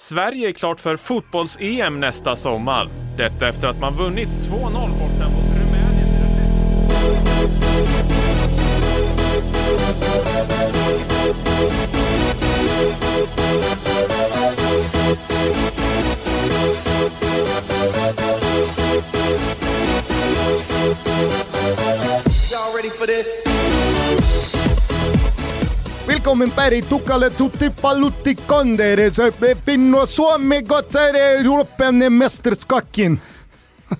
Sverige är klart för fotbolls-EM nästa sommar. Detta efter att man vunnit 2-0 borta mot Rumänien. i den Y'all ready for this? Willkommen per tukalle tutti pallutti kondere. Se Finno Suomi gotsare Europen mästerskakin.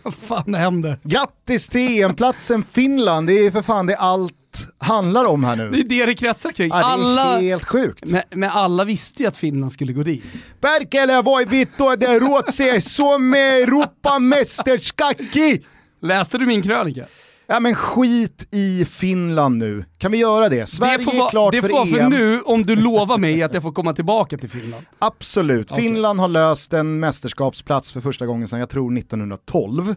Vad fan hände? Grattis till EM-platsen Finland. Det är för fan det allt handlar om här Det nu. är det det kretsar kring. Ja, det är alla, helt sjukt. men, men alla visste ju att Finland skulle gå dit. Perkele voi vittu det Ruotsi Suomi Europamästerskaki. Läste du min krönika? Ja men skit i Finland nu. Kan vi göra det? Sverige det får är klart det för får vara för EM. nu om du lovar mig att jag får komma tillbaka till Finland. Absolut. Okej. Finland har löst en mästerskapsplats för första gången sedan jag tror 1912.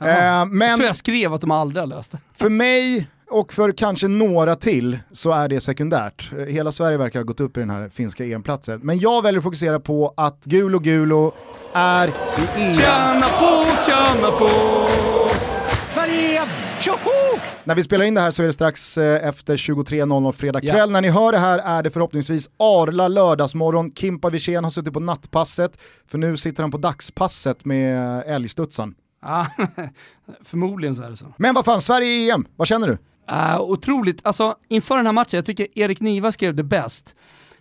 Jaha. Eh, Jag men tror jag skrev att de aldrig har löst det. för mig och för kanske några till så är det sekundärt. Eh, Hela Sverige verkar ha gått upp i den här finska EM-platsen. Men jag väljer att fokusera på att Gulo Gulo är i EM. Tjäna på, tjäna på! Tjoho! När vi spelar in det här så är det strax eh, efter 23.00 fredag kväll. När ni hör det här är det förhoppningsvis Arla lördagsmorgon. Kimpa Wirsén har suttit på nattpasset, för nu sitter han på dagspasset med älgstutsan. Ja, förmodligen så är det så. Men vad fan, Sverige i EM, vad känner du? Uh, otroligt, alltså inför den här matchen, jag tycker Erik Niva skrev det bäst.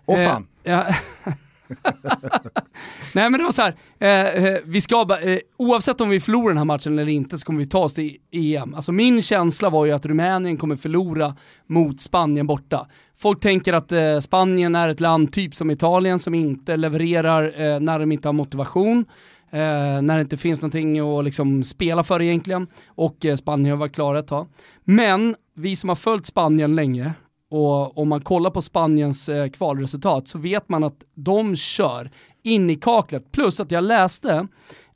Åh Eh, fan. ja. Nej men det var så här, eh, eh vi ska eh, oavsett om vi förlorar den här matchen eller inte så kommer vi ta oss till EM. Alltså min känsla var ju att Rumänien kommer förlora mot Spanien borta. Folk tänker att eh, Spanien är ett land typ som Italien som inte levererar eh, när de inte har motivation. Eh, när det inte finns någonting att liksom spela för egentligen. Och eh, Spanien har varit klara ett tag. Men vi som har följt Spanien länge och om man kollar på Spaniens eh, kvalresultat så vet man att de kör in i kaklet. Plus att jag läste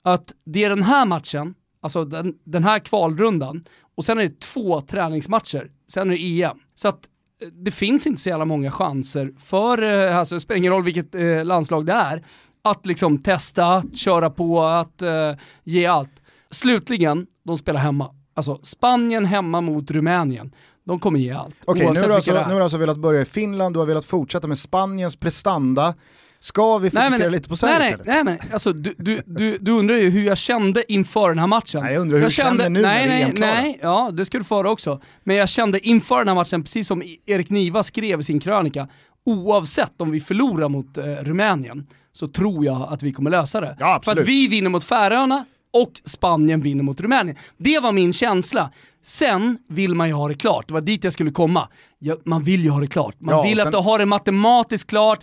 att det är den här matchen, alltså den, den här kvalrundan, och sen är det två träningsmatcher, sen är det EM. Så att eh, det finns inte så jävla många chanser för, eh, alltså det spelar ingen roll vilket eh, landslag det är, att liksom testa, att köra på, att eh, ge allt. Slutligen, de spelar hemma. Alltså Spanien hemma mot Rumänien. De kommer ge allt. Okej, nu, oavsett har alltså, nu har du alltså velat börja i Finland, du har velat fortsätta med Spaniens prestanda. Ska vi fokusera lite på Sverige nej, nej, istället? nej, men alltså, du, du, du, du undrar ju hur jag kände inför den här matchen. Nej, jag undrar hur du känner nu när nej, vi är nej, nej, ja det ska du få höra också. Men jag kände inför den här matchen, precis som Erik Niva skrev i sin krönika, oavsett om vi förlorar mot eh, Rumänien, så tror jag att vi kommer lösa det. Ja. För att vi vinner mot Färöarna och Spanien vinner mot Rumänien. Det var min känsla. Sen vill man ju ha det klart, det var dit jag skulle komma. Ja, man vill ju ha det klart. Man Ja, vill sen- att du har det matematiskt klart,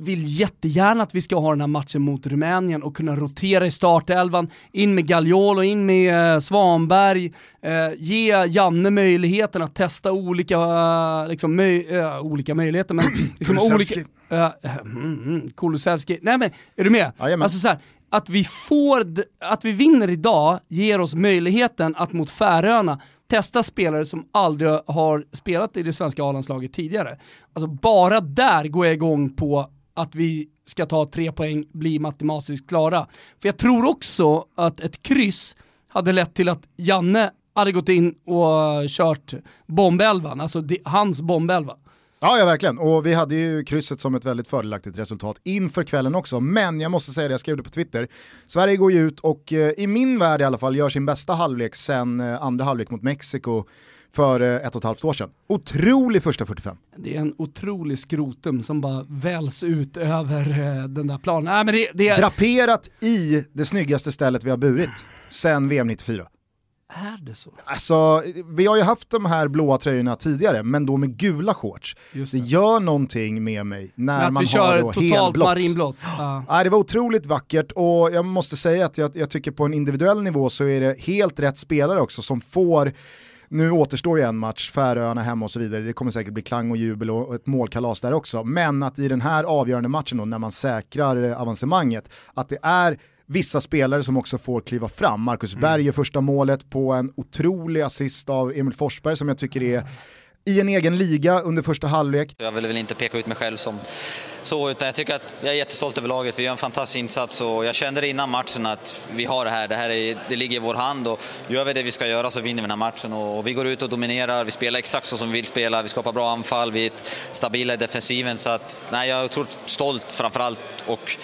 vill jättegärna att vi ska ha den här matchen mot Rumänien och kunna rotera i startelvan, in med Gagliolo, in med eh, Svanberg, eh, ge Janne möjligheten att testa olika, eh, liksom, möj, eh, olika möjligheter, men liksom olika... Uh, mm, mm, Kulusevski. Nej men, är du med? Jajamän. Alltså så här, att vi får, att vi vinner idag ger oss möjligheten att mot Färöarna testa spelare som aldrig har spelat i det svenska A-landslaget tidigare. Alltså bara där går jag igång på att vi ska ta tre poäng, bli matematiskt klara. För jag tror också att ett kryss hade lett till att Janne hade gått in och kört bombelvan, alltså hans bombelva. Ja, ja verkligen. Och vi hade ju krysset som ett väldigt fördelaktigt resultat inför kvällen också. Men jag måste säga det, jag skrev det på Twitter. Sverige går ju ut och eh, i min värld i alla fall gör sin bästa halvlek sen eh, andra halvlek mot Mexiko för eh, ett och ett halvt år sedan. Otrolig första 45. Det är en otrolig skrotum som bara väls ut över den där planen. Nej, men det, det är, Draperat i det snyggaste stället vi har burit sen VM 94. Är det så? Alltså, vi har ju haft de här blåa tröjorna tidigare, men då med gula shorts. Det det. gör någonting med mig när Men man har då helblått. marinblått. Ja. Nej, det var otroligt vackert och jag måste säga att jag, jag tycker på en individuell nivå så är det helt rätt spelare också som får nu återstår ju en match, Färöarna hemma och så vidare, det kommer säkert bli klang och jubel och och ett målkalas där också. Men att i den här avgörande matchen då, när man säkrar eh, avancemanget, att det är vissa spelare som också får kliva fram. Marcus Berg gör första målet på en otrolig assist av Emil Forsberg som jag tycker är i en egen liga under första halvlek. Jag vill väl inte peka ut mig själv som så, utan jag tycker att jag är jättestolt över laget. Vi gör en fantastisk insats och jag kände det innan matchen att vi har det här. Det, här är, det ligger i vår hand och gör vi det vi ska göra så vinner vi den här matchen. Och vi går ut och dominerar, vi spelar exakt så som vi vill spela, vi skapar bra anfall, vi är stabila i defensiven. Så att, nej, jag är otroligt stolt framförallt och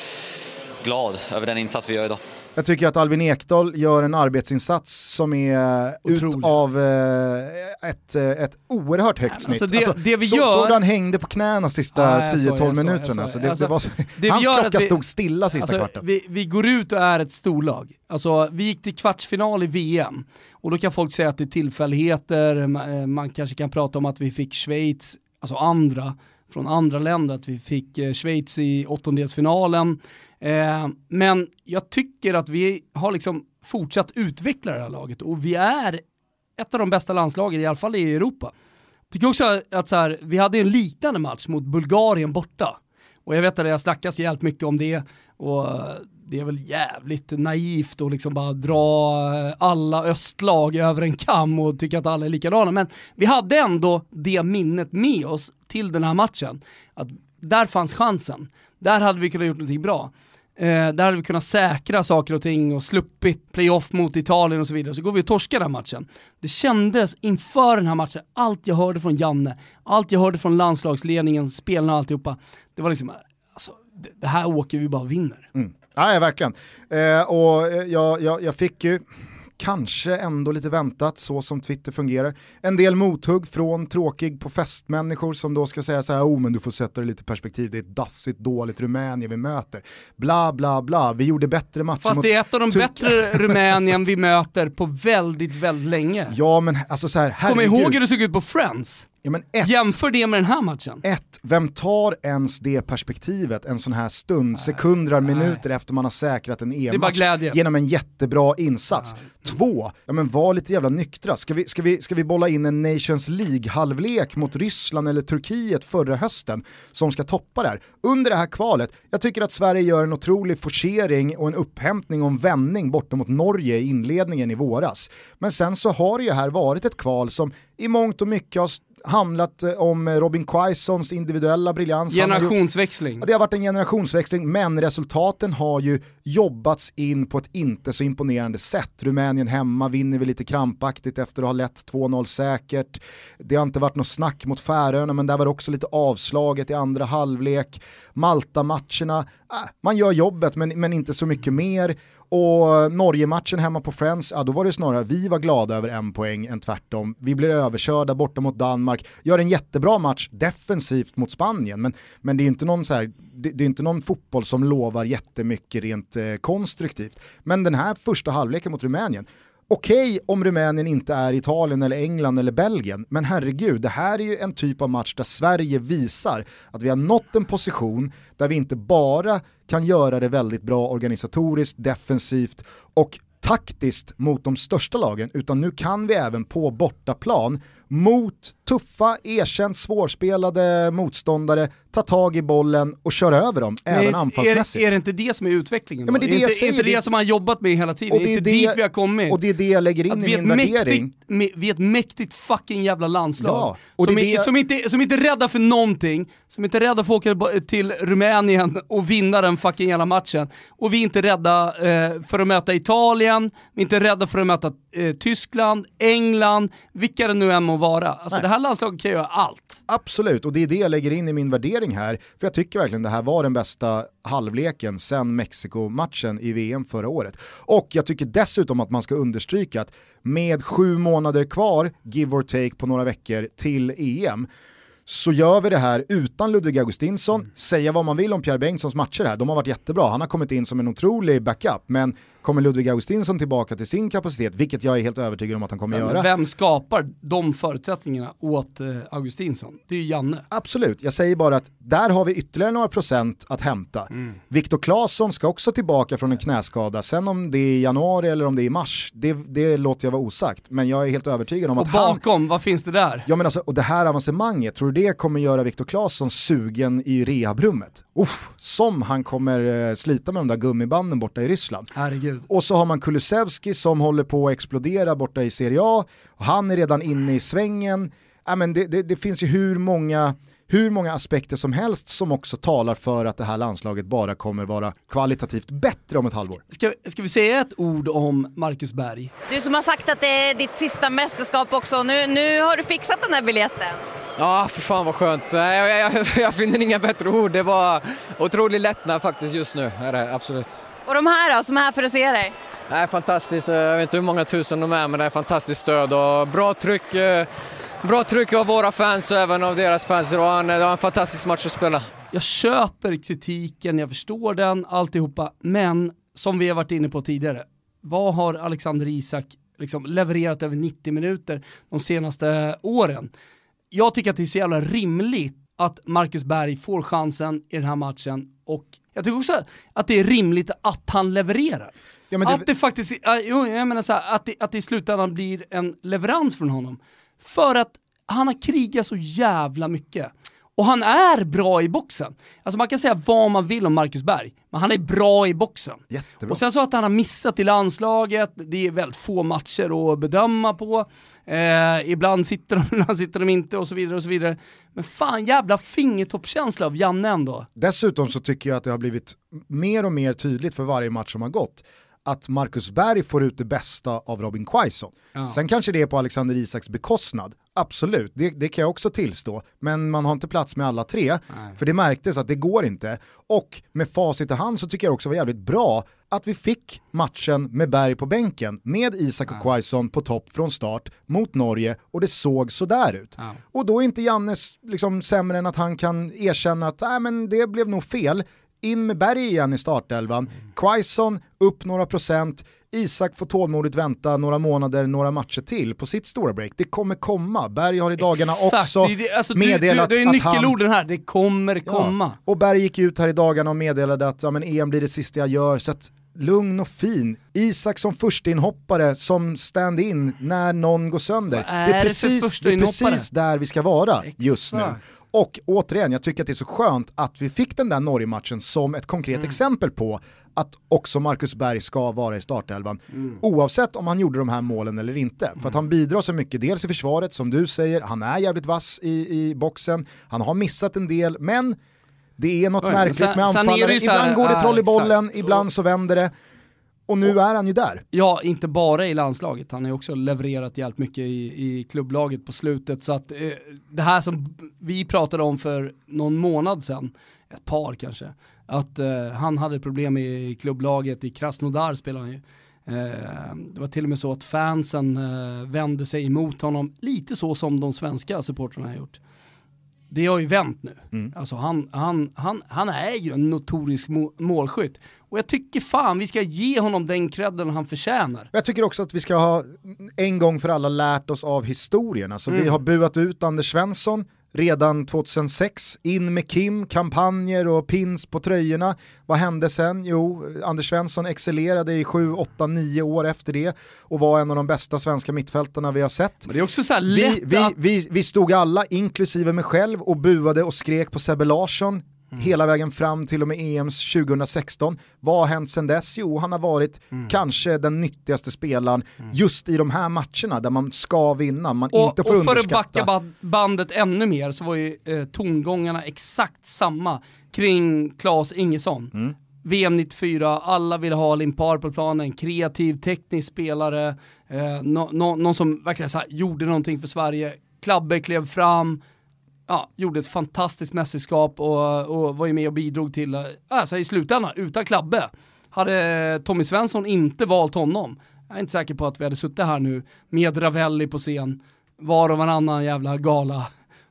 glad över den insats vi gör idag. Jag tycker att Albin Ekdal gör en arbetsinsats som är Otroligt. ut av eh, ett, eh, ett oerhört högt alltså snitt. Det, alltså, det vi så, gör... Såg du han hängde på knäna sista 10-12 minuterna? Alltså, det, alltså, det var så, det hans klocka vi, stod stilla sista alltså, kvarten. Vi, vi, går ut och är ett storlag. Alltså, vi gick till kvartsfinal i VM och då kan folk säga att det är tillfälligheter, man, eh, man kanske kan prata om att vi fick Schweiz, alltså andra, från andra länder, att vi fick Schweiz i åttondelsfinalen. Eh, men jag tycker att vi har liksom fortsatt utveckla det här laget och vi är ett av de bästa landslagen, i alla fall i Europa. Jag tycker också att så här, vi hade en liknande match mot Bulgarien borta. Och jag vet att det har snackats jävligt mycket om det och det är väl jävligt naivt att liksom bara dra alla östlag över en kam och tycka att alla är likadana. Men vi hade ändå det minnet med oss till den här matchen. Att där fanns chansen. Där hade vi kunnat gjort någonting bra. Eh, där hade vi kunnat säkra saker och ting och sluppit playoff mot Italien och så vidare. Så går vi och torskar den matchen. Det kändes inför den här matchen, allt jag hörde från Janne, allt jag hörde från landslagsledningen, spelarna och alltihopa. Det var liksom, alltså, det, det här åker vi bara och vinner. Mm. Ja, verkligen. Eh, och eh, jag, jag, jag fick ju kanske ändå lite väntat så som Twitter fungerar. En del mothugg från tråkig på festmänniskor som då ska säga så här, oh men du får sätta det lite i perspektiv, det är ett dassigt dåligt Rumänien vi möter. Bla bla bla, vi gjorde bättre matcher Fast det är ett av de bättre Rumänien vi möter på väldigt, väldigt länge. Ja men alltså så här, Kom ihåg hur det såg ut på Friends. Ja, men ett, Jämför det med den här matchen. Ett, vem tar ens det perspektivet en sån här stund, sekunder, minuter efter man har säkrat en EM-match genom en jättebra insats? Nej. Två, ja men var lite jävla nyktra. Ska vi, ska, vi, ska vi bolla in en Nations League-halvlek mot Ryssland eller Turkiet förra hösten som ska toppa det här? Under det här kvalet, jag tycker att Sverige gör en otrolig forcering och en upphämtning och en vändning borta mot Norge i inledningen i våras. Men sen så har det ju här varit ett kval som i mångt och mycket har handlat eh, om Robin Quaisons individuella briljans. Generationsväxling. Gjort, det har varit en generationsväxling, men resultaten har ju jobbats in på ett inte så imponerande sätt. Rumänien hemma vinner vi lite krampaktigt efter att ha lett 2-0 säkert. Det har inte varit något snack mot Färöarna, men där var det också lite avslaget i andra halvlek. Malta-matcherna, äh, man gör jobbet men, men inte så mycket mer. Och Norge-matchen hemma på Friends, ja, då var det snarare vi var glada över en poäng än tvärtom. Vi blir överkörda borta mot Danmark, gör en jättebra match defensivt mot Spanien, men, men det, är inte någon så här, det, det, är inte någon fotboll som lovar jättemycket rent eh, konstruktivt. Men den här första halvleken mot Rumänien, Okej okay, om Rumänien inte är Italien eller England eller Belgien, men herregud, det här är ju en typ av match där Sverige visar att vi har nått en position där vi inte bara kan göra det väldigt bra organisatoriskt, defensivt och taktiskt mot de största lagen, utan nu kan vi även på bortaplan mot tuffa, erkänt svårspelade motståndare ta tag i bollen och köra över dem, Men även anfallsmässigt. Är, är det inte det som är utvecklingen? Ja, men det är, det inte, inte det, som man har jobbat med hela tiden? Och det är inte det, dit vi har kommit? Och det är det jag lägger in att i min värdering. Mäktigt, vi är ett mäktigt fucking jävla landslag. Ja, och som, är, som, inte, som inte är rädda för någonting, som inte är rädda för att åka till Rumänien och vinna den fucking jävla matchen. Och vi är inte rädda eh, för att möta Italien, vi är inte rädda för att möta eh, Tyskland, England, vilka det nu än må vara. Alltså det här landslaget kan göra allt. Absolut, och det är det jag lägger in i min värdering här. För jag tycker verkligen det här var den bästa halvleken sen Mexiko-matchen i VM förra året. Och jag tycker dessutom att man ska understryka att med sju månader kvar, give or take på några veckor, till EM, så gör vi det här utan Ludvig Augustinsson. Mm. Säga vad man vill om Pierre Bengtssons matcher här, de har varit jättebra. Han har kommit in som en otrolig backup, men kommer Ludvig Augustinsson tillbaka till sin kapacitet, vilket jag är helt övertygad om att han kommer göra. Vem skapar de förutsättningarna åt eh, Augustinsson? Det är ju Janne. Absolut, jag säger bara att där har vi ytterligare några procent att hämta. Mm. Viktor Claesson ska också tillbaka från en knäskada, sen om det är i januari eller om det är i mars, det, det låter jag vara osagt. Men jag är helt övertygad om och att bakom, han... bakom, vad finns det där? Ja men alltså, och det här avancemanget, tror du det kommer göra Viktor Claesson sugen i rehabrummet? Uff, som han kommer eh, slita med de där gummibanden borta i Ryssland. Herregud. Och så har man Kulusevski som håller på att explodera borta i Serie A. Han är redan inne i svängen. ja, men det, det, det finns ju hur många, hur många aspekter som helst som också talar för att det här landslaget bara kommer vara kvalitativt bättre om ett halvår. Ska, ska vi säga ett ord om Marcus Berg? Du som har sagt att det är ditt sista mästerskap också, nu, nu har du fixat den där biljetten. Ja, för fan vad skönt. Jag, jag, jag, jag finner inga bättre ord. Det var otrolig lättnad faktiskt just nu, är det absolut. Och de här då, som är här för att se dig? Det är fantastiskt. Jag vet inte hur många tusen de är, men det är fantastiskt stöd och bra tryck. eh, Bra tryck av våra fans och även av deras fans. Det var en, det var en fantastisk match att spela. Jag köper kritiken, jag förstår den, alltihopa, men som vi har varit inne på tidigare, vad har Alexander Isak liksom levererat över 90 minuter de senaste åren? Jag tycker att det är så jävla rimligt att Marcus Berg får chansen i den här matchen och jag tycker också att det är rimligt att han levererar. Ja, det- Att det faktiskt, jag menar så här, att, det, att det i slutändan blir en leverans från honom. För att han har krigat så jävla mycket. Och han är bra i boxen. Alltså man kan säga vad man vill om Marcus Berg, men han är bra i boxen. Jättebra. Och sen så att han har missat i landslaget, det är väldigt få matcher att bedöma på. Eh, ibland sitter de, ibland sitter de inte och så vidare och så vidare. Men fan jävla fingertoppskänsla av Janne ändå. Dessutom så tycker jag att det har blivit mer och mer tydligt för varje match som har gått att Marcus Berg får ut det bästa av Robin Quaison. Ja. Sen kanske det är på Alexander Isaks bekostnad, absolut, det, det kan jag också tillstå, men man har inte plats med alla tre, för det märktes att det går inte. Och med facit i hand så tycker jag också var jävligt bra att vi fick matchen med Berg på bänken, med Isak och Quaison på topp från start mot Norge och det såg sådär ut. Ja. Och då är inte Jannes liksom sämre än att han kan erkänna att äh, men det blev nog fel. In med Berg igen i startelvan, Quaison upp några procent, Isak får tålmodigt vänta några månader, några matcher till på sitt stora break. Det kommer komma. Berg har i dagarna också det alltså, meddelat du, du, det är han... nyckelorden här, det kommer komma. Ja. Och Berg gick ut här i dagarna och meddelade att ja, men EM blir det sista jag gör, så att lugn och fin. Isak som förstainhoppare, som stand-in när någon går sönder. Är det är precis, det är precis där vi ska vara just nu. Och återigen, jag tycker att det är så skönt att vi fick den där Norge-matchen som ett konkret Mm. exempel på att också Marcus Berg ska vara i startelvan. Mm. Oavsett om han gjorde de här målen eller inte. För att han bidrar så mycket, dels i försvaret som du säger, han är jävligt vass i, i boxen, han har missat en del, men det är något märkligt med anfallare. Ibland går det troll i bollen, ibland så vänder det. Och nu är han ju där. Ja, inte bara i landslaget, han har ju också levererat jävligt mycket i, i klubblaget på slutet. Så att eh, det här som vi pratade om för någon månad sedan, ett par kanske, att eh, han hade problem i klubblaget, i Krasnodar spelade han ju. Eh, det var till och med så att fansen eh, vände sig emot honom, lite så som de svenska supportrarna har gjort. Det har ju vänt nu. Alltså han, han, han, han är ju en notorisk må- målskytt. Och jag tycker fan vi ska ge honom den credden han förtjänar. Jag tycker också att vi ska ha en gång för alla lärt oss av historien. Alltså Mm. vi har buat ut Anders Svensson redan 2006, in med Kim, kampanjer och pins på tröjorna. Vad hände sen? Jo, Anders Svensson excellerade i 7, 8, 9 år efter det och var en av de bästa svenska mittfältarna vi har sett. Men det är också så Vi, vi, vi, vi stod alla, inklusive mig själv, och buade och skrek på Sebbe Larsson Mm. hela vägen fram till och med EMs 2016. Vad har hänt sedan dess? Jo, han har varit Mm. kanske den nyttigaste spelaren just i de här matcherna där man ska vinna, man Och, inte får och för att underskatta. backa ba- bandet ännu mer så var ju eh, tongångarna exakt samma kring Claes Ingesson. Mm. VM 94, alla ville ha Limpar på planen, kreativ, teknisk spelare, eh, nå- nå- någon som verkligen så gjorde någonting för Sverige. Klabbe klev fram, ja, gjorde ett fantastiskt mästerskap och, och var ju med och bidrog till, eh, alltså i slutändan, utan Klabbe, hade Tommy Svensson inte valt honom, jag är inte säker på att vi hade suttit här nu med Ravelli på scen, var och varannan jävla gala.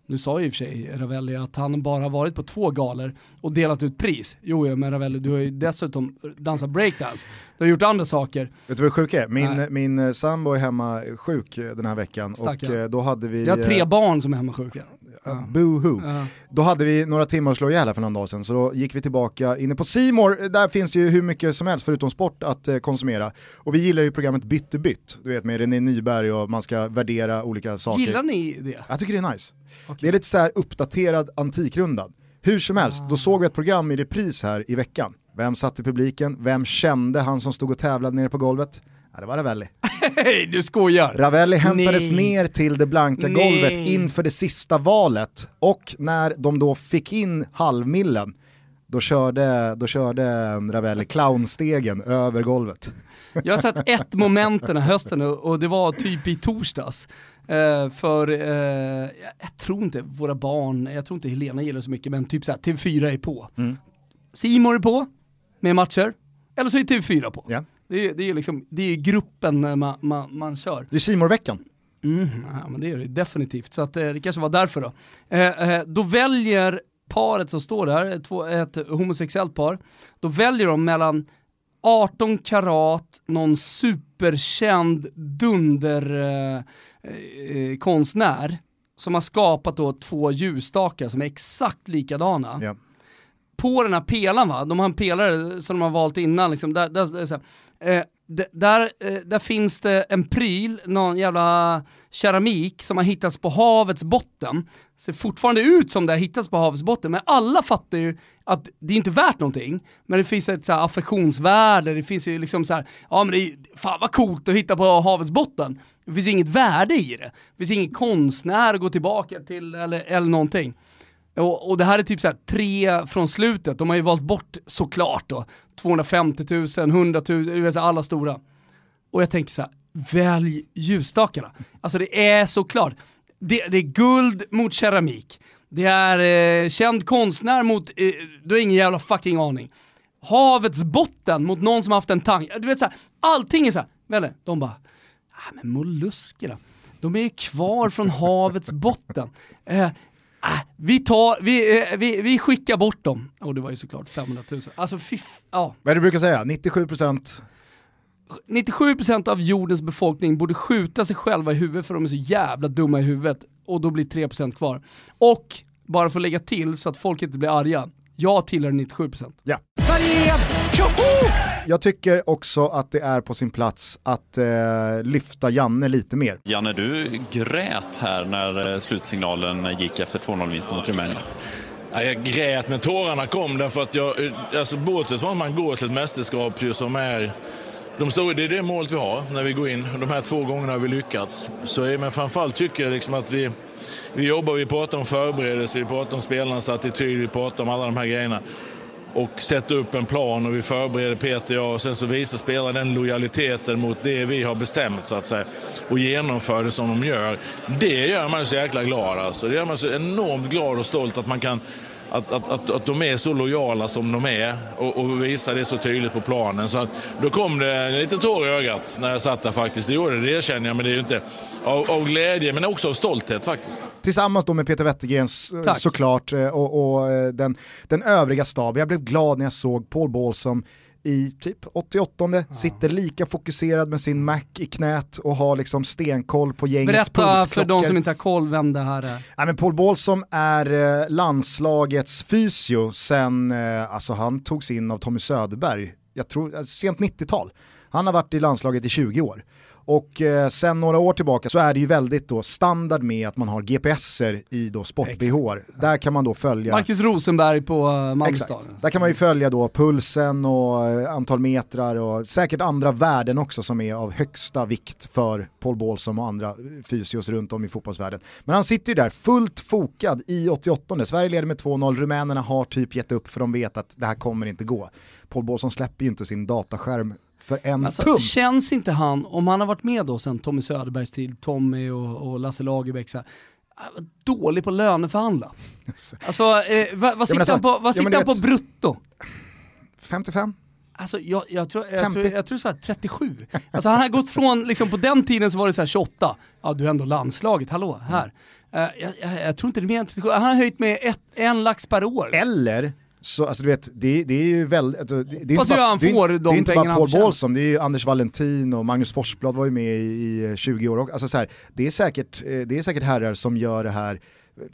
Nu sa ju i och för sig Ravelli att han bara varit på två galor och delat ut pris. Jo, jo men Ravelli, du har ju dessutom dansat breakdance. Du har gjort andra saker. Vet du vad det sjuka är? Min, Nej. min sambo är hemma sjuk den här veckan Stackarn. och eh, då hade vi... Jag har tre eh, barn som är hemmasjuka. Ja. Boo-hoo. Ja. Då hade vi några timmar att slå ihjäl här för någon dag sedan, så då gick vi tillbaka inne på Simor. där finns ju hur mycket som helst förutom sport att eh, konsumera. Och vi gillar ju programmet Bytt bytt, du vet med René Nyberg och man ska värdera olika saker. Gillar ni det? Jag tycker det är nice. Det är lite så här uppdaterad antikrundan. Hur som helst, då såg vi ett program i repris här i veckan. Vem satt i publiken? Vem kände han som stod och tävlade nere på golvet? Ja, det var Ravelli. Hej, du skojar! Ravelli hämtades Nej. ner till det blanka Nej. golvet inför det sista valet och när de då fick in halvmillen då körde, då körde Ravelli clownstegen över golvet. Jag har sett ett moment den här hösten och och det var typ i torsdags. Eh, för eh, jag- tror inte våra barn, jag tror inte Helena gillar så mycket, men typ såhär TV4 är på. Mm. Simor är på med matcher, eller så är TV4 på. Ja. Det, är, det är liksom, det är gruppen eh, man, man, man kör. Det är Simor-veckan. Mm, men det är det definitivt, så att, eh, det kanske var därför då. Eh, eh, då väljer paret som står där, ett, två, ett homosexuellt par, då väljer de mellan 18 karat, någon superkänd dunder eh, konstnär som har skapat då två ljusstakar som är exakt likadana Ja. på den här pelaren va, de har en pelare som de har valt innan liksom, där, där, där, så här, eh, där, eh, där finns det en pryl, någon jävla keramik som har hittats på havets botten. Ser fortfarande ut som det har hittats på havets botten, men alla fattar ju att det är inte värt någonting, men det finns ett så här affektionsvärde, det finns ju liksom så här, ja men det är fan vad coolt att hitta på havets botten. Det finns inget värde i det. Det finns ingen konstnär att gå tillbaka till eller, eller någonting. Och, och det här är typ så här tre från slutet, de har ju valt bort såklart då, 250 000, 100 000, alla stora. Och jag tänker så här, välj ljusstakarna. Alltså det är såklart, det, det är guld mot keramik, det är eh, känd konstnär mot, eh, du har ingen jävla fucking aning. Havets botten mot någon som haft en tang, du vet så här, allting är så här, de bara, ah, men molluskerna, de är ju kvar från havets botten. Eh, ah, vi, tar, vi, eh, vi, vi skickar bort dem. Och det var ju såklart 500 000. Alltså fy, ja. Vad är det du brukar säga? 97% 97% av jordens befolkning borde skjuta sig själva i huvudet för de är så jävla dumma i huvudet. Och då blir 3% kvar. Och, bara för att lägga till så att folk inte blir arga, jag tillhör 97%. Ja. Sverige! Jag tycker också att det är på sin plats att eh, lyfta Janne lite mer. Janne, du grät här när eh, slutsignalen gick efter 2-0-vinsten mot Rumänien. Ja, jag grät, men tårarna kom därför att jag, alltså bortsett från att man går till ett mästerskap ju som är de stora, det är det målet vi har när vi går in. De här två gångerna har vi lyckats. Så, men framförallt tycker jag liksom att vi, vi jobbar, vi pratar om förberedelse, vi pratar om spelarnas attityd, vi pratar om alla de här grejerna. Och sätter upp en plan och vi förbereder Peter och jag och sen så visar spelarna den lojaliteten mot det vi har bestämt så att säga. Och genomför det som de gör. Det gör man så jäkla glad alltså. Det gör man så enormt glad och stolt att man kan att, att, att, att de är så lojala som de är och, och visar det så tydligt på planen. Så att, då kom det en liten tår i ögat när jag satt där faktiskt. Det gjorde det, det erkänner jag, men det är ju inte av, av glädje men också av stolthet faktiskt. Tillsammans då med Peter Wettergren Tack. såklart eh, och, och eh, den, den övriga staben. Jag blev glad när jag såg Paul Bålsson i typ 88 sitter lika fokuserad med sin Mac i knät och har liksom stenkoll på gängets Berätta för de som inte har koll vem det här är. Nej, men Paul Bålsson är eh, landslagets fysio sen, eh, alltså han togs in av Tommy Söderberg, jag tror, eh, sent 90-tal. Han har varit i landslaget i 20 år. Och eh, sen några år tillbaka så är det ju väldigt då standard med att man har GPSer i då sport-BH. Där kan man då följa... Marcus Rosenberg på uh, Malmstad. Där kan man ju följa då pulsen och eh, antal metrar och säkert andra värden också som är av högsta vikt för Paul Bålsson och andra fysios runt om i fotbollsvärlden. Men han sitter ju där fullt fokad i 88. Sverige leder med 2-0, rumänerna har typ gett upp för de vet att det här kommer inte gå. Paul Bålsson släpper ju inte sin dataskärm för en Alltså, tum. känns inte han, om han har varit med då sen Tommy Söderbergs tid, Tommy och, och Lasse Lagerbäck, så här, ah, dålig på att löneförhandla. Alltså, eh, vad, vad sitter, alltså, han på, vad sitter han på brutto? 55? Alltså jag, jag tror, jag 50. tror, jag tror så här 37. Alltså han har gått från, liksom på den tiden så var det så här 28, ja du är ändå landslaget, hallå, här. Eh, jag, jag, jag tror inte det är mer än 37, han har höjt med ett, en lax per år. Eller så, alltså du vet, det, det är ju väldigt... Alltså, det, det är inte bara, han det, får det de är inte bara Paul. Bålsson, det är ju Anders Valentin och Magnus Forsblad var ju med i, i 20 år. och- Alltså så här, det, är säkert, eh, det är säkert herrar som gör det här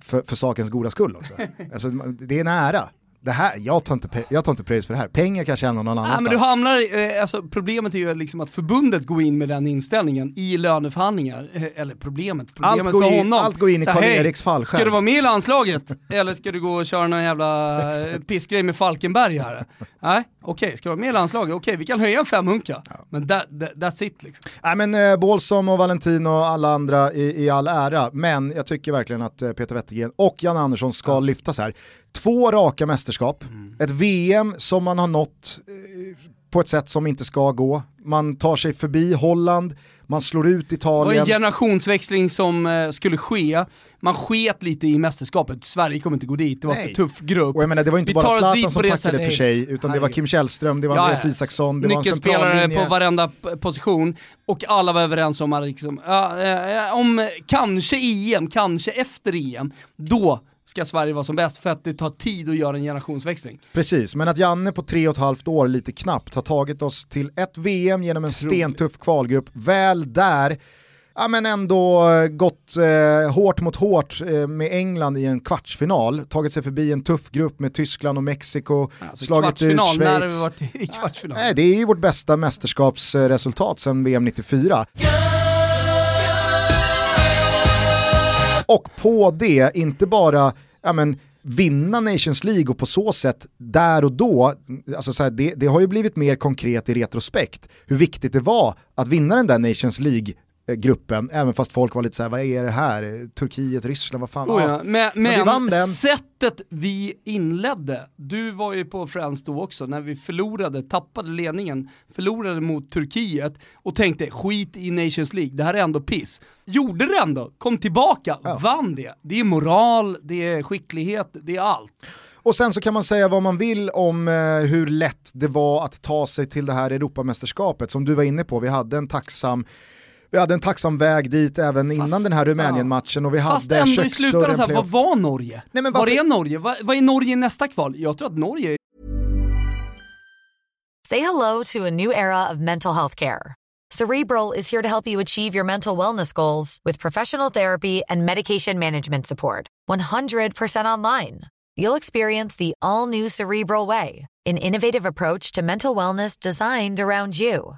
för, för sakens goda skull också. Alltså, det är nära. Det här, jag, tar inte, jag tar inte pröjs för det här, pengar kan jag tjäna någon Nej, annanstans. men du hamnar, eh, alltså, problemet är ju liksom att förbundet går in med den inställningen i löneförhandlingar. Eh, eller problemet, problemet allt, går för in, honom. allt går in i Karl-Eriks fallskärm. Ska du vara med i landslaget? eller ska du gå och köra någon jävla eh, pissgrej med Falkenberg här? Nej, Okej, ska du vara med i landslaget? Okej, vi kan höja en femhunka. Men that, that, that's it liksom. Nej men eh, Bålsson och Valentino och alla andra i, i all ära, men jag tycker verkligen att Peter Wettergren och Jan Andersson ska lyftas här. Två raka mästerskap, ett VM som man har nått eh, på ett sätt som inte ska gå. Man tar sig förbi Holland, man slår ut Det var Italien. en generationsväxling som eh, skulle ske. Man sket lite i mästerskapet. Sverige kommer inte gå dit, det var Nej. för tuff grupp. Och jag menar det var inte Vi bara Zlatan som tackade för sig, utan det var. Kim Källström, det var Ja, Andreas. Isaksson, det var en Nyckelspelare på varenda position och alla var överens om att liksom, ja, eh, om kanske EM, kanske efter EM, då ska Sverige vara som bäst för att det tar tid att göra en generationsväxling. Precis, men att Janne på tre och ett halvt år lite knappt har tagit oss till ett VM genom en stentuff kvalgrupp, väl där, ja men ändå eh, gått eh, hårt mot hårt eh, med England i en kvartsfinal, tagit sig förbi en tuff grupp med Tyskland och Mexiko, Alltså, slagit ut kvartsfinal, när har vi Schweiz. varit i kvartsfinal? Nej, det är ju vårt bästa mästerskapsresultat sedan VM 94. Och på det, inte bara ja, men, vinna Nations League och på så sätt där och då, alltså så här, det, det har ju blivit mer konkret i retrospekt hur viktigt det var att vinna den där Nations League League-gruppen, även fast folk var lite så här, vad är det här? Turkiet, Ryssland, vad fan? Oh Ja. ja. Men, Men men sättet vi inledde, du var ju på Friends då också, när vi förlorade, tappade ledningen, förlorade mot Turkiet och tänkte skit i Nations League, det här är ändå piss. Gjorde det ändå, kom tillbaka, vann det. Det är moral, det är skicklighet, det är allt. Och sen så kan man säga vad man vill om eh, hur lätt det var att ta sig till det här Europamästerskapet som du var inne på. Vi hade en tacksam vi hade en tacksam väg dit även innan den här Rumänien-matchen och vi Fast hade ändå i slutändan köksdörren såhär, vad var Norge? Nej, men Var är Norge? Vad, vad är Norge i nästa kval? Jag tror att Norge Say hello to a new era of mental health care. Cerebral is here to help you achieve your mental wellness goals with professional therapy and medication management support. 100% online. You'll experience the all new Cerebral Way, an innovative approach to mental wellness designed around you.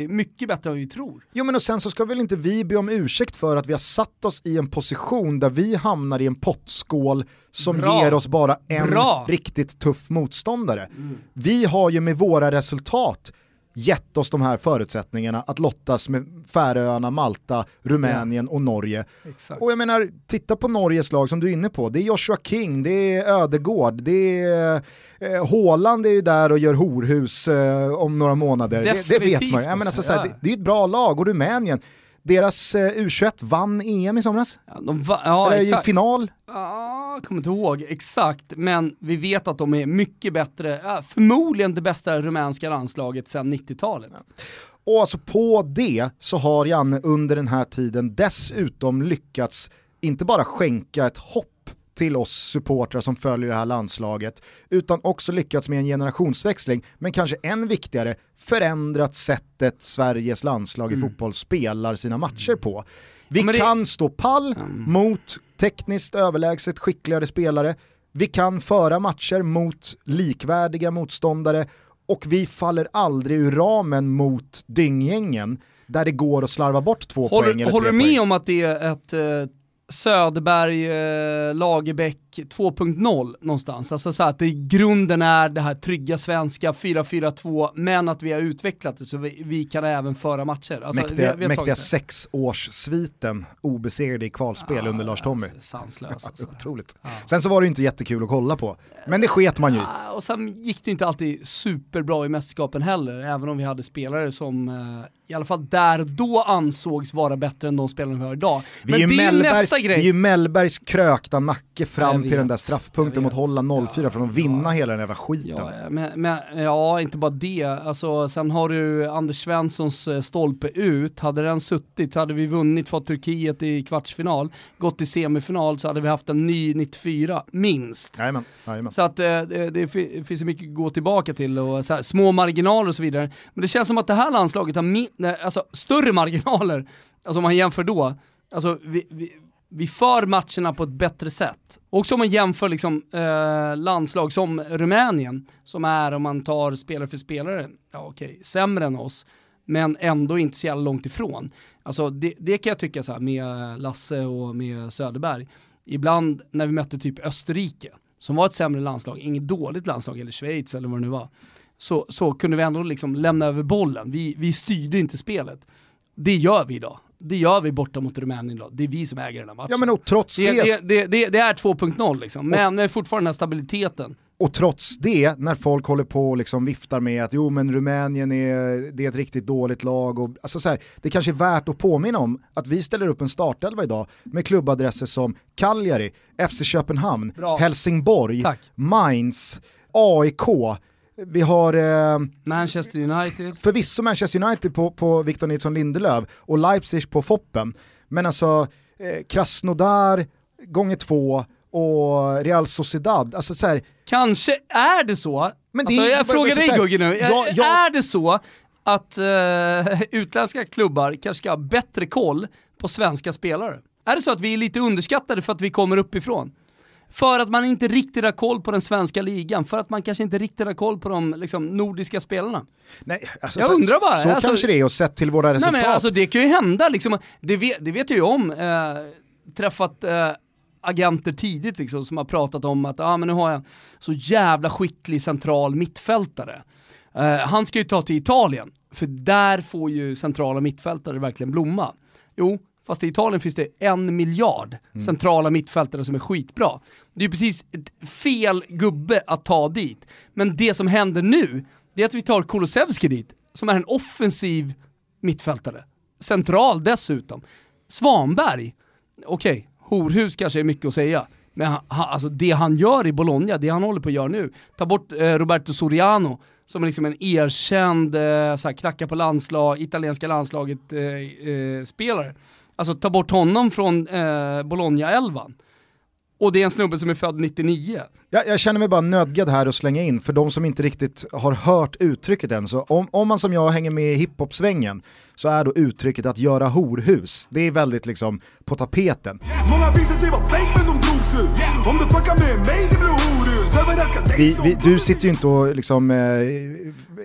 Är mycket bättre än vi tror. Jo men och sen så ska väl inte vi be om ursäkt för att vi har satt oss i en position där vi hamnar i en pottskål som Bra. ger oss bara en Bra. Mm. riktigt tuff motståndare. Vi har ju med våra resultat gett oss de här förutsättningarna att lottas med Färöarna, Malta, Rumänien och Norge. Exakt. Och jag menar, titta på Norges lag som du är inne på. Det är Joshua King, det är Ödegård, det är eh, Haaland är ju där och gör horhus eh, om några månader. Det, det vet man ju. Jag menar, så, så här, det, det är ett bra lag och Rumänien, deras eh, U21 vann EM i somras. Ja, de va- ja, Eller exakt. final. Ja, jag kommer inte ihåg exakt, men vi vet att de är mycket bättre, ja, förmodligen det bästa rumänska landslaget sedan 90-talet. Och alltså på det så har Janne under den här tiden dessutom lyckats inte bara skänka ett hopp till oss supportrar som följer det här landslaget, utan också lyckats med en generationsväxling, men kanske än viktigare, förändrat sättet Sveriges landslag i fotboll spelar sina matcher på. Vi Ja, det- kan stå pall mot tekniskt överlägset skickligare spelare, vi kan föra matcher mot likvärdiga motståndare och vi faller aldrig ur ramen mot dynggängen där det går att slarva bort två poäng Håller, eller håller tre du med poäng. om att det är ett eh, Söderberg, eh, Lagerbäck 2.0 någonstans? Alltså så att det i grunden är det här trygga svenska 4-4-2, men att vi har utvecklat det så vi, vi kan även föra matcher. Alltså, mäktiga vi, vi mäktiga sexårssviten obesegrade i kvalspel under Lars Tommy. Sanslös alltså. Otroligt. Sen så var det ju inte jättekul att kolla på, men det sket man ju. Ah, Och sen gick det inte alltid superbra i mästerskapen heller, även om vi hade spelare som eh, i alla fall där och då ansågs vara bättre än de spelarna vi har idag. Vi Men är, det är ju nästa vi är grej. ju Mellbergs krökta nacke fram till den där straffpunkten mot Holland 04 för att vinna hela den jävla skiten. Ja, men, men, ja, inte bara det. Alltså, sen har du Anders Svenssons eh, stolpe ut. Hade den suttit så hade vi vunnit, fått Turkiet i kvartsfinal, gått till semifinal så hade vi haft en ny 94, minst. Jajamän, jajamän. Så att eh, det, det fi- finns ju mycket att gå tillbaka till och här, små marginaler och så vidare. Men det känns som att det här landslaget har nej, alltså, större marginaler, alltså om man jämför då. Alltså vi, vi, vi för matcherna på ett bättre sätt. Också om man jämför liksom, eh, landslag som Rumänien, som är om man tar spelare för spelare, ja okej, sämre än oss, men ändå inte så jävla långt ifrån. Alltså det, det kan jag tycka så här med Lasse och med Söderberg. Ibland när vi mötte typ Österrike, som var ett sämre landslag, inget dåligt landslag, eller Schweiz eller vad det nu var, så, så kunde vi ändå liksom lämna över bollen. Vi, vi styrde inte spelet. Det gör vi idag. Det gör vi borta mot Rumänien idag. Det är vi som äger den här matchen. Ja men och trots det, det, det, det, det, är 2.0 liksom, men det är fortfarande den här stabiliteten. och trots det, när folk håller på och liksom viftar med att jo men Rumänien är, det är ett riktigt dåligt lag. Och, alltså så här, det kanske är värt att påminna om att vi ställer upp en startelva idag med klubbadresser som Cagliari, FC Köpenhamn, Bra. Helsingborg, Tack. Mainz, AIK, vi har eh, Manchester United. förvisso Manchester United på, på Victor Nilsson Lindelöf och Leipzig på Foppen. Men alltså eh, Krasnodar gånger två och Real Sociedad. Alltså så här, Kanske är det så, Men det alltså, jag frågar dig Gugge nu, ja, ja. är det så att eh, utländska klubbar kanske ska ha bättre koll på svenska spelare? Är det så att vi är lite underskattade för att vi kommer uppifrån? För att man inte riktigt har koll på den svenska ligan, för att man kanske inte riktigt har koll på de liksom, nordiska spelarna. nej, alltså, Jag så, undrar bara, Så alltså- kanske det är och sett till våra Nej resultat. men alltså det kan ju hända liksom, det vet, det vet jag ju om, eh, träffat eh, agenter tidigt liksom som har pratat om att ah, men nu har jag så jävla skicklig central mittfältare. Eh, han ska ju ta till Italien, för där får ju centrala mittfältare verkligen blomma. Jo, fast i Italien finns det en miljard centrala mittfältare som är skitbra. Det är ju precis fel gubbe att ta dit. Men det som händer nu, det är att vi tar Kulusevski dit, som är en offensiv mittfältare. Central dessutom. Svanberg, okej, horhus kanske är mycket att säga. Men han, han, alltså det han gör i Bologna, det han håller på att göra nu, ta bort eh, Roberto Soriano, som är liksom en erkänd eh, så här, knacka på landslag, italienska landslaget eh, eh, spelare. Alltså ta bort honom från eh, Bologna-elvan. Och det är en snubbe som är född 99. Jag, jag känner mig bara nödgad här att slänga in, för de som inte riktigt har hört uttrycket än, så om, om man som jag hänger med i hiphop-svängen så är då uttrycket att göra horhus, det är väldigt liksom på tapeten. Många visade sig vara fake men de Om du fuckar med mig det blir horhus Överraskar dig Vi, som vi, du sitter ju inte och liksom... Eh,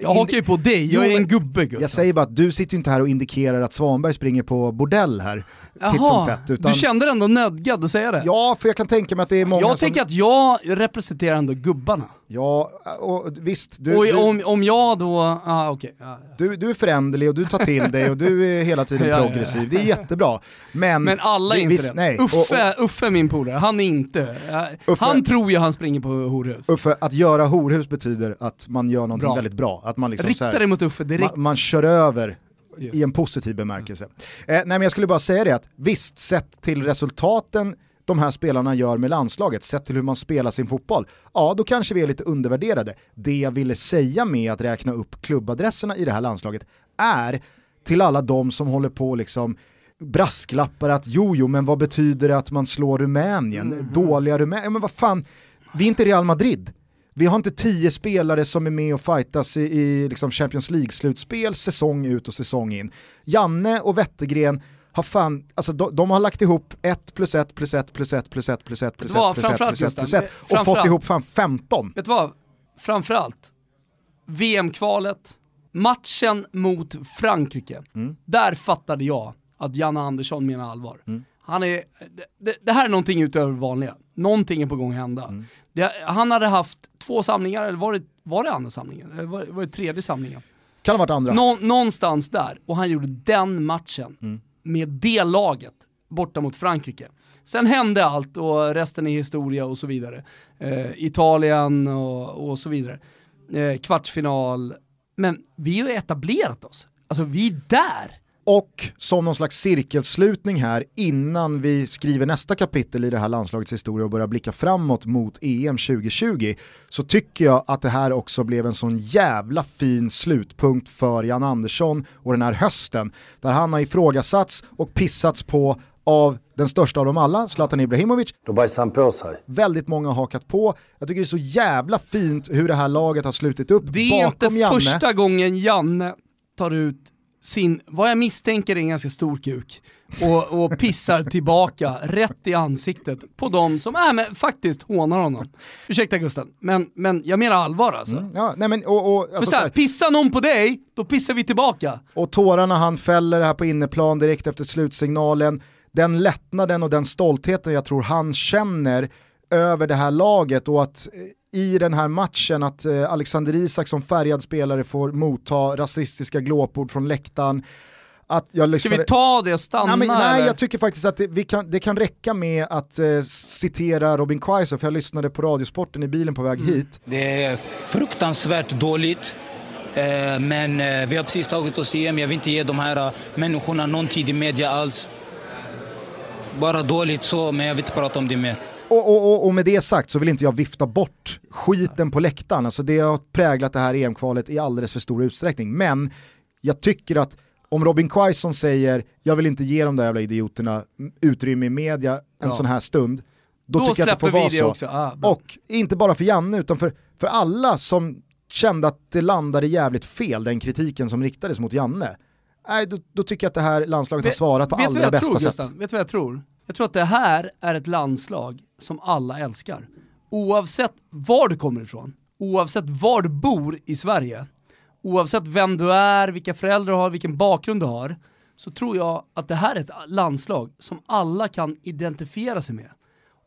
Jag hakar ju på dig, jag är en gubbe Gustav. Jag säger bara att du sitter ju inte här och indikerar att Svanberg springer på bordell här. Titt som tätt. Utan, du kände dig ändå nödgad att säga det? Ja, för jag kan tänka mig att det är många jag som... tänker att jag representerar ändå gubbarna. Ja, och visst, du, och du, om, om jag då, ah, okej. Ja. du, du är föränderlig och du tar till dig och du är hela tiden Ja, ja, ja. progressiv. Det är jättebra. Men, Men alla är inte visst, det. Nej. Uffe, Och, och, Uffe min polare, han är inte. Ja, Uffe- Han tror ju han springer på horhus. Uffe, att göra horhus betyder att man gör någonting Bra. väldigt bra. Att man, liksom så Rikta dig mot Uffe direkt. man, man kör över Just. i en positiv bemärkelse. Eh, nej men jag skulle bara säga det att visst, sett till resultaten de här spelarna gör med landslaget, sett till hur man spelar sin fotboll, ja då kanske vi är lite undervärderade. Det jag ville säga med att räkna upp klubbadresserna i det här landslaget är till alla de som håller på liksom brasklappar att jo, jo, men vad betyder det att man slår Rumänien? Dåliga Rumänien? Ja, men vad fan, vi är inte Real Madrid. Vi har inte tio spelare som är med och fightas i, i liksom Champions League-slutspel säsong ut och säsong in. Janne och Wettergren har fan, alltså de, de har lagt ihop 1 plus 1 plus 1 plus 1 plus 1 plus 1 plus 1 vad? plus 1 Framförallt, plus 1 plus Gustav, 1 och fått ihop fan 15. Vet du vad? Framförallt, VM-kvalet, matchen mot Frankrike. Mm. Där fattade jag att Janne Andersson menar allvar. Mm. Han är, det, det, det här är någonting utöver det vanliga. Någonting är på gång att hända. Mm. Det, han hade haft två samlingar, eller var det, var det andra samlingen? Eller var, var det tredje samlingen? Kan ha varit andra. Nå, någonstans där, och han gjorde den matchen Mm. med det laget borta mot Frankrike. Sen hände allt och resten är historia och så vidare. Eh, Italien och, och så vidare. Eh, kvartsfinal. Men vi har ju etablerat oss. Alltså vi är där. Och som någon slags cirkelslutning här innan vi skriver nästa kapitel i det här landslagets historia och börjar blicka framåt mot EM 2020 så tycker jag att det här också blev en sån jävla fin slutpunkt för Jan Andersson och den här hösten där han har ifrågasatts och pissats på av den största av dem alla, Zlatan Ibrahimovic. Då bajsar han på sig. Väldigt många har hakat på. Jag tycker det är så jävla fint hur det här laget har slutit upp Det är bakom inte Janne. första gången Janne tar ut sin, vad jag misstänker är en ganska stor kuk, och, och pissar tillbaka rätt i ansiktet på de som äh, men faktiskt hånar honom. Ursäkta Gusten, men, men jag menar allvar alltså. Mm, ja, nej men, och, och, alltså, så här, så här, pissar någon på dig, då pissar vi tillbaka. och tårarna han fäller här på inneplan direkt efter slutsignalen, den lättnaden och den stoltheten jag tror han känner över det här laget och att eh, i den här matchen att eh, Alexander Isak som färgad spelare får motta rasistiska glåpord från läktaren. Att jag Ska lyssnade... vi ta det och stanna Nej, men, nej jag tycker faktiskt att det, vi kan, det kan räcka med att eh, citera Robin Quaiser, för jag lyssnade på Radiosporten i bilen på väg hit. Det är fruktansvärt dåligt. Eh, Men eh, vi har precis tagit oss EM. Jag vill inte ge de här eh, människorna någon tid i media alls. Bara dåligt så, men jag vill inte prata om det mer. Och, och, och, med det sagt så vill inte jag vifta bort skiten på läktaren, alltså det har präglat det här EM-kvalet i alldeles för stor utsträckning. Men jag tycker att om Robin Quaison säger jag vill inte ge de där jävla idioterna utrymme i media en Ja. sån här stund, då, Då tycker jag att det får vara så. också. Ah, och inte bara för Janne utan för, för alla som kände att det landade jävligt fel, den kritiken som riktades mot Janne. Nej, då, då tycker jag att det här landslaget har svarat på vet allra bästa tror, sätt. Gustav? Vet du vad jag tror? Jag tror att det här är ett landslag som alla älskar. Oavsett var du kommer ifrån, oavsett var du bor i Sverige, oavsett vem du är, vilka föräldrar du har, vilken bakgrund du har, så tror jag att det här är ett landslag som alla kan identifiera sig med.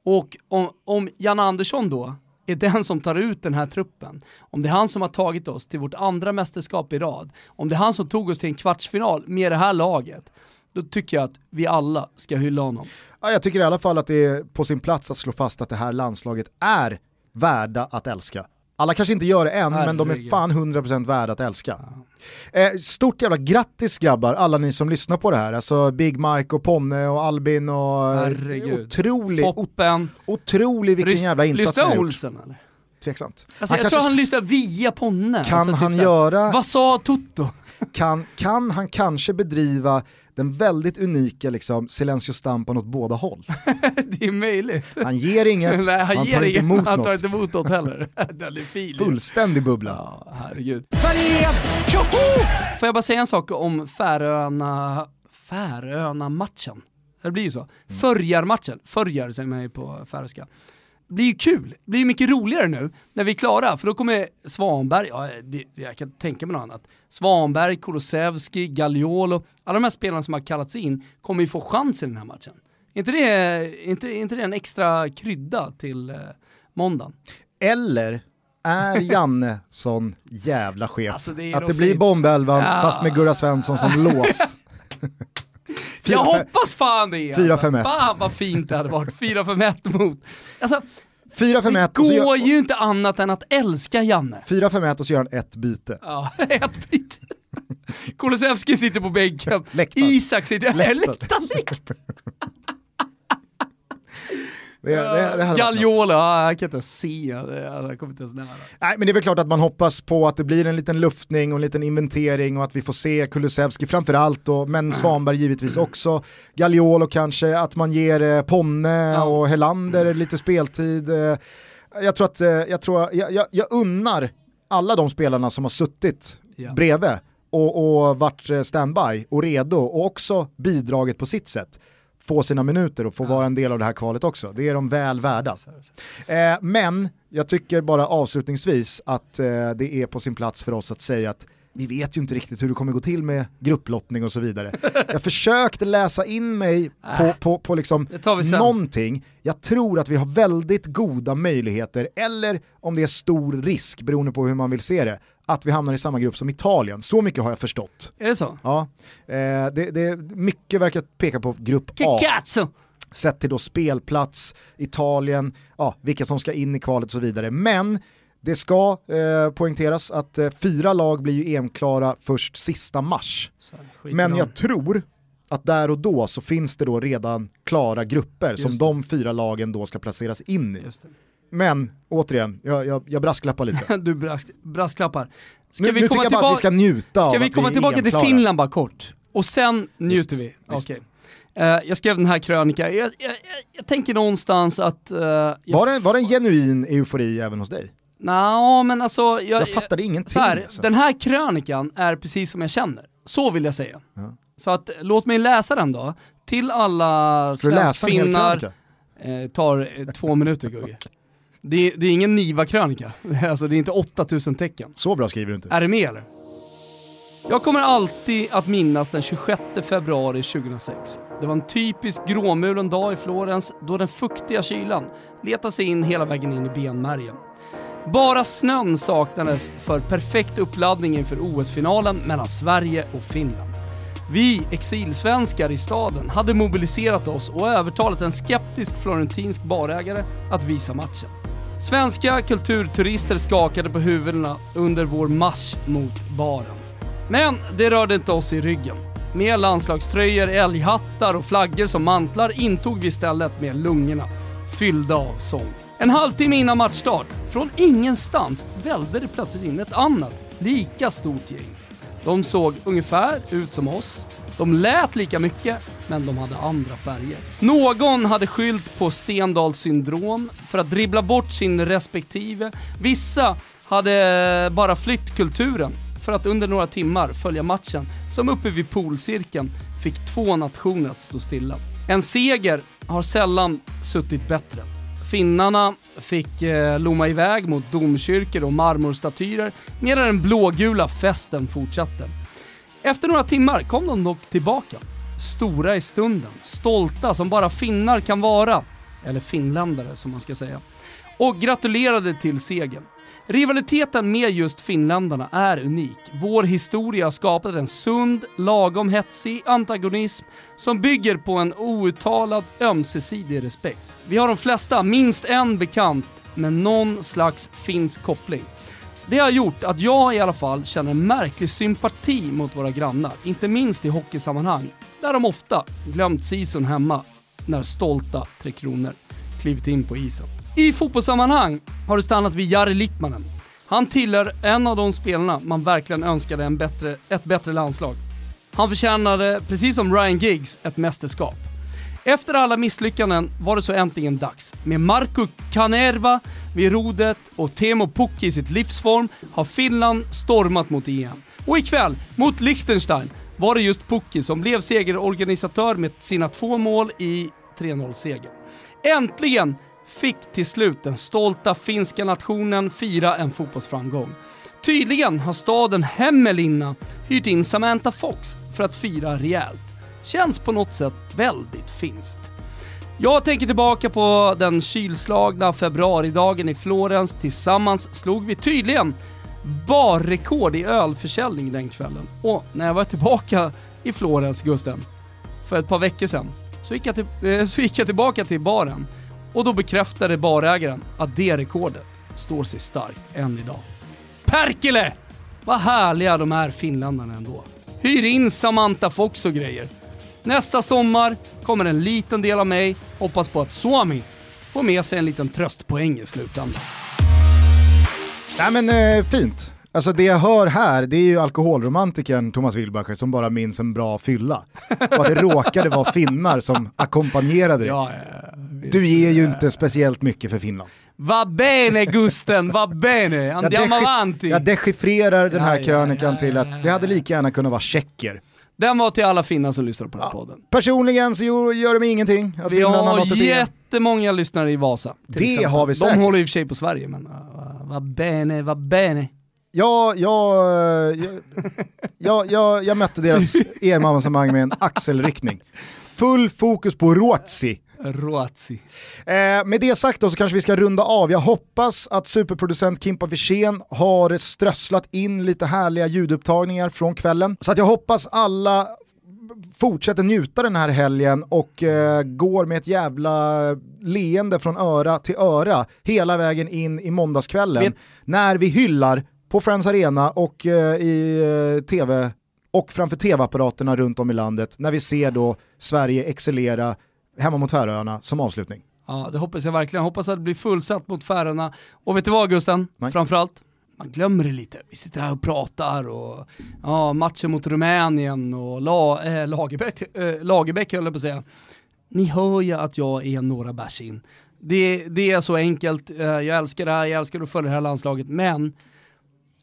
Och om, om Jan Andersson då är den som tar ut den här truppen, om det är han som har tagit oss till vårt andra mästerskap i rad, om det är han som tog oss till en kvartsfinal med det här laget, då tycker jag att vi alla ska hylla honom. Ja, jag tycker i alla fall att det är på sin plats att slå fast att det här landslaget är värda att älska. Alla kanske inte gör det än, men de är Herregud. fan 100% värda att älska. Eh, stort jävla grattis grabbar, alla ni som lyssnar på det här. Alltså Big Mike och Ponne och Albin och... Herregud. Otrolig, Foppen. otrolig vilken Lys- jävla insats ni Lyssnar har gjort. Olsen eller? Tveksamt. Alltså, jag kanske- tror han lyssnar via Ponne. Kan alltså, han så här, göra- Vad sa Toto? kan, kan han kanske bedriva den väldigt unika liksom, silencio stampan åt båda håll? det är möjligt. Han ger inget, Nej, han, han ger tar inte inget, emot han tar något. inte emot något heller. Den är fin. Fullständig bubbla. Ja, herregud. Sverige! Tjoho! Får jag bara säga en sak om Färöarna, Färöarna-matchen? Det blir ju så. Mm. Förjar-matchen, förjar säger man ju på färöiska. Blir ju kul, det blir ju mycket roligare nu när vi är klara, för då kommer Svanberg, ja, det, jag kan tänka mig något annat. Svanberg, Kulusevski, Gagliolo, alla de här spelarna som har kallats in kommer ju få chans i den här matchen. Är inte det, inte, inte det en extra krydda till eh, måndagen? Eller är Janne sån jävla chef Alltså, det att det blir fint. bombelvan Ja. fast med Gurra Svensson som lås? Jag hoppas fan det! Fyra, alltså. fem, ett. Fan vad fint det hade varit, 4-5-1 mot... Alltså, 4-5-1 det och så går gör- ju inte annat än att älska Janne. 4-5-1 och så gör han ett byte. Ja, ett byte. Kulusevski sitter på bänken. Isak sitter... Läktaren. Läktaren, läktaren. Det, det, det. Gagliolo, ja, jag kan inte se, jag kommer inte ens nära. Nej men det är väl klart att man hoppas på att det blir en liten luftning och en liten inventering och att vi får se Kulusevski framförallt och men Svanberg givetvis också. Gagliolo kanske, att man ger eh, Ponne och Helander lite speltid. Eh, jag tror att, eh, jag, tror, jag, jag, jag unnar alla de spelarna som har suttit Ja. bredvid och, och varit standby och redo och också bidragit på sitt sätt få sina minuter och få vara en del av det här kvalet också. Det är de väl värda. Eh, men jag tycker bara avslutningsvis att eh, det är på sin plats för oss att säga att vi vet ju inte riktigt hur det kommer gå till med grupplottning och så vidare. Jag försökte läsa in mig på, på, på liksom någonting. Jag tror att vi har väldigt goda möjligheter, eller om det är stor risk, beroende på hur man vill se det, att vi hamnar i samma grupp som Italien. Så mycket har jag förstått. Är det så? Ja, eh, det, det, mycket verkar peka på grupp A. Kikazzo! Sett till då spelplats, Italien, ja, vilka som ska in i kvalet och så vidare. Men Det ska eh, poängteras att eh, fyra lag blir ju EM-klara först sista mars. Men jag tror att där och då så finns det då redan klara grupper som det. de fyra lagen då ska placeras in i. Men återigen, jag, jag, jag brasklappar lite. du brask, brasklappar. Ska Nu- nu tycker jag bara att vi ska njuta Ska vi komma vi tillbaka till? Finland bara kort? Och sen njuter vi. visst. Okej. Eh, jag skrev den här krönika, jag, jag, jag, tänker någonstans att... jag, Var det, var det en genuin eufori även hos dig? Nå, men alltså... Jag, Jag fattade ingenting, Så här, alltså. Den här krönikan är precis som jag känner. Så vill jag säga. Så att, låt mig läsa den då. Till alla svenskfinnar. Eh, tar eh, två minuter Gugge. Det, är- det är ingen Niva-krönika. Alltså det är inte 8000 tecken. Så bra skriver du inte. Är det med eller? Jag kommer alltid att minnas den 26 februari 2006. Det var en typisk gråmulen dag i Florens då den fuktiga kylan letade sig in hela vägen in i benmärgen. Bara snön saknades för perfekt uppladdning inför OS-finalen mellan Sverige och Finland. Vi exilsvenskar i staden hade mobiliserat oss och övertalat en skeptisk florentinsk barägare att visa matchen. Svenska kulturturister skakade på huvudena under vår marsch mot baren. Men det rörde inte oss i ryggen. Med landslagströjor, älghattar och flaggor som mantlar intog vi istället med lungorna fyllda av sång. En halvtimme innan matchstart, från ingenstans, välde det plötsligt in ett annat, lika stort gäng. De såg ungefär ut som oss, de lät lika mycket, men de hade andra färger. Någon hade skyllt på Stendals syndrom för att dribbla bort sin respektive. Vissa hade bara flytt kulturen för att under några timmar följa matchen som uppe vid polcirkeln fick två nationer att stå stilla. En seger har sällan suttit bättre. Finnarna fick eh, lomma iväg mot domkyrkor och marmorstatyer medan den blågula festen fortsatte. Efter några timmar kom de dock tillbaka. Stora i stunden, stolta som bara finnar kan vara. Eller finländare som man ska säga. Och gratulerade till segern. Rivaliteten med just finländarna är unik. Vår historia har skapat en sund, lagom hetsig antagonism som bygger på en outtalad ömsesidig respekt. Vi har de flesta minst en bekant med någon slags finsk koppling. Det har gjort att jag i alla fall känner en märklig sympati mot våra grannar, inte minst i hockeysammanhang, där de ofta glömt sisun hemma när stolta Tre Kronor klivit in på isen. I fotbollssammanhang har det stannat vid Jari Littmanen. Han tillhör en av de spelarna man verkligen önskade en bättre, ett bättre landslag. Han förtjänade, precis som Ryan Giggs, ett mästerskap. Efter alla misslyckanden var det så äntligen dags. Med Marco Kanerva vid rodet och Teemu Pukki i sitt livsform har Finland stormat mot EM. Och ikväll, mot Liechtenstein, var det just Pukki som blev segerorganisatör med sina två mål i 3-0-segern. Äntligen fick till slut den stolta finska nationen fira en fotbollsframgång. Tydligen har staden Hemmelinna hyrt in Samantha Fox för att fira rejält. Känns på något sätt väldigt finskt. Jag tänker tillbaka på den kylslagna februaridagen i Florens. Tillsammans slog vi tydligen barrekord i ölförsäljning den kvällen. Och när jag var tillbaka i Florens, Gusten, för ett par veckor sedan, så gick jag, till, eh, så gick jag tillbaka till baren och då bekräftade barägaren att det rekordet står sig starkt än idag. Perkele! Vad härliga de är finländarna ändå. Hyr in Samantha Fox och grejer. Nästa sommar kommer en liten del av mig hoppas på att Suomi får med sig en liten tröstpoäng i slutändan. Nej men eh, fint. Alltså det jag hör här, det är ju alkoholromantikern Thomas Wilbacher som bara minns en bra fylla. Och att det råkade vara finnar som ackompanjerade dig. Du ger ju inte speciellt mycket för Finland. Va bene Gusten, va bene, andiamo avanti. jag dechiffrerar den här Ja, ja, krönikan ja, till att det hade lika gärna kunnat vara tjecker. Den var till alla finnar som lyssnar på den här podden. Personligen så gör det mig ingenting att Vi Finland har har nått ett EM. jättemånga lyssnare i Vasa. till Det exempel. har vi De säkert. håller i och för sig på Sverige, men uh, va bene, va bene. Ja, jag, jag, jag, jag, jag mötte deras EM-avancemang med en axelryckning. Full fokus på Ruotsi. Ruotsi. Eh, med det sagt då så kanske vi ska runda av. Jag hoppas att superproducent Kimpa Wirsén har strösslat in lite härliga ljudupptagningar från kvällen. Så att jag hoppas alla fortsätter njuta den här helgen och eh, går med ett jävla leende från öra till öra hela vägen in i måndagskvällen. Vet- När vi hyllar på Friends Arena och eh, i eh, tv och framför tv-apparaterna runt om i landet när vi ser då Sverige excellera hemma mot Färöarna som avslutning. Ja, det hoppas jag verkligen. Hoppas att det blir fullsatt mot Färöarna. Och vet du vad Gusten? Nej. Framförallt, man glömmer det lite. Vi sitter här och pratar och ja, matchen mot Rumänien och La, äh, Lagerbäck, äh, Lagerbäck höll jag på att säga. Ni hör ju att jag är några bärs in. Det, det är så enkelt, Eh, jag älskar det här, jag älskar att följa det här landslaget, men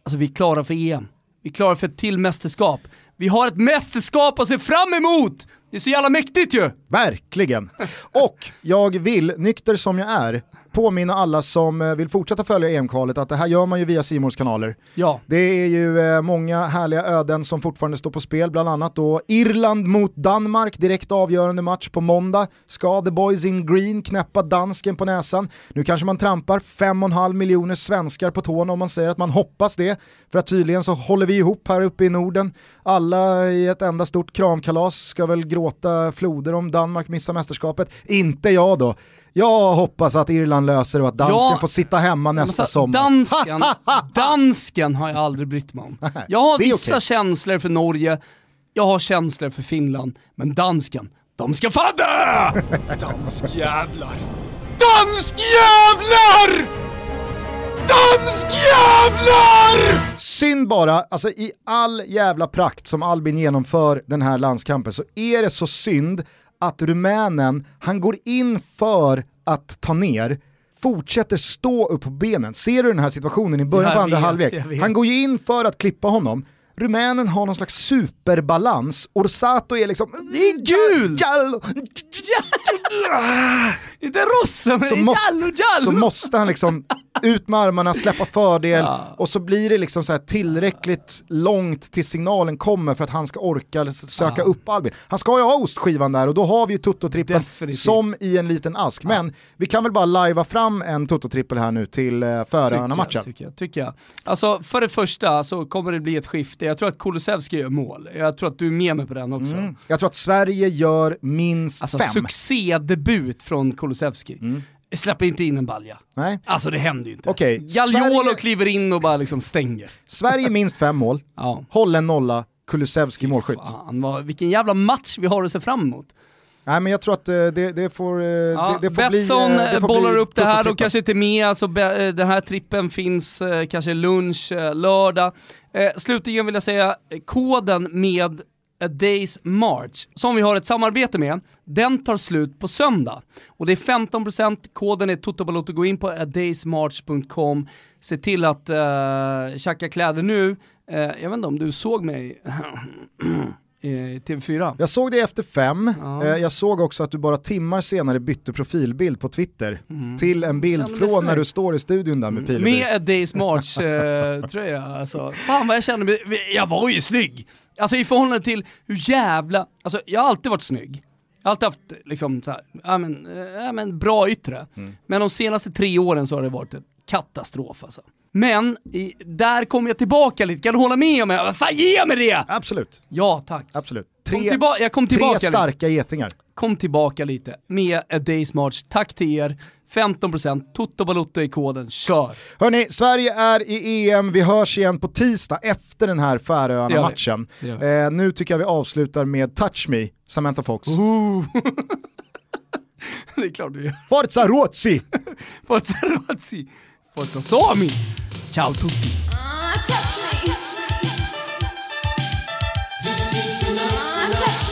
alltså vi är klara för EM. Vi är klara för ett till mästerskap. Vi har ett mästerskap att se fram emot! Det är så jävla mäktigt ju! Verkligen. Och jag vill, nykter som jag är, påminna alla som eh, vill fortsätta följa EM-kvalet att det här gör man ju via Simors kanaler. Ja. Det är ju eh, många härliga öden som fortfarande står på spel, bland annat då Irland mot Danmark, direkt avgörande match på måndag. Ska the boys in green knäppa dansken på näsan? Nu kanske man trampar 5,5 miljoner svenskar på tårna om man säger att man hoppas det, för att tydligen så håller vi ihop här uppe i Norden. Alla i ett enda stort kramkalas ska väl gråta floder om Danmark missar mästerskapet. Inte jag då. Jag hoppas att Irland löser det och att dansken Ja. får sitta hemma nästa så- sommar. Dansken, dansken har jag aldrig brytt mig om. Jag har vissa okej. känslor för Norge, jag har känslor för Finland, men dansken, de ska fadda! Danskjävlar! Danskjävlar! Danskjävlar! Synd bara, alltså i all jävla prakt som Albin genomför den här landskampen så är det så synd att rumänen, han går in för att ta ner, fortsätter stå upp på benen. Ser du den här situationen i början på andra vet, halvlek? Han går ju in för att klippa honom. Rumänen har någon slags superbalans, Orsato är liksom... Det är gul! Giallo! Inte rosse, men jallo jallo! så måste han liksom ut med armarna, släppa fördel och så blir det liksom så tillräckligt långt till signalen kommer för att han ska orka söka upp Albin. Han ska ju ha ostskivan där och då har vi ju Toto-trippel Definitivt. som i en liten ask. Men vi kan väl bara lajva fram en Toto-trippel här nu till uh, Färöarna-matchen. Tycker jag, tycker jag. Alltså för det första så kommer det bli ett skifte. Jag tror att Kulusevski gör mål. Jag tror att du är med mig på den också. Mm. Jag tror att Sverige gör minst Alltså fem. succédebut från Kulusevski. Släpper inte in en balja. Nej. Alltså det händer ju inte. Okej, Gagliolo Sverige- kliver in och bara liksom stänger. Sverige minst fem mål, Ja. håll en nolla, Kulusevski målskytt. Fan, vad, vilken jävla match vi har att se fram emot. Nej men jag tror att eh, det, det får, eh, Ja, det, det får bli... Betsson eh, får bollar upp det här, Toto-trippel. kanske inte med, alltså, be- den här trippen finns kanske lunch, lördag. Eh, slutligen vill jag säga, koden med A Days March, som vi har ett samarbete med, den tar slut på söndag. Och det är 15%, koden är Totobalotto, gå in på adaysmarch.com, se till att uh, tjacka kläder nu. Eh, jag vet inte om du såg mig i TV4? Jag såg det efter fem, Ja. eh, jag såg också att du bara timmar senare bytte profilbild på Twitter till en bild från när snygg. du står i studion där med Pileby. Med A Days March eh, tröja alltså. Fan vad jag kände mig, jag var ju snygg. Alltså i förhållande till hur jävla, alltså jag har alltid varit snygg. Jag har alltid haft liksom så här, ja, men, eh, ja, men bra yttre. Mm. Men de senaste tre åren så har det varit en katastrof alltså. Men i, där kom jag tillbaka lite, kan du hålla med om det? Fan ge mig det! Absolut, Ja tack. absolut. Kom Tre, tillba- jag kom tre tillbaka lite. starka getingar. Kom tillbaka lite med A Days March. Tack till er. 15% Toto Balotto i koden, kör! Hörni, Sverige är i EM, vi hörs igen på tisdag efter den här Färöarna-matchen. Eh, nu tycker jag vi avslutar med Touch Me, Samantha Fox. Det är klart du gör. Forza Rozzi! Forza Rozzi! Forza Sami! Ciao tutti! touch me. This is the night. touch me.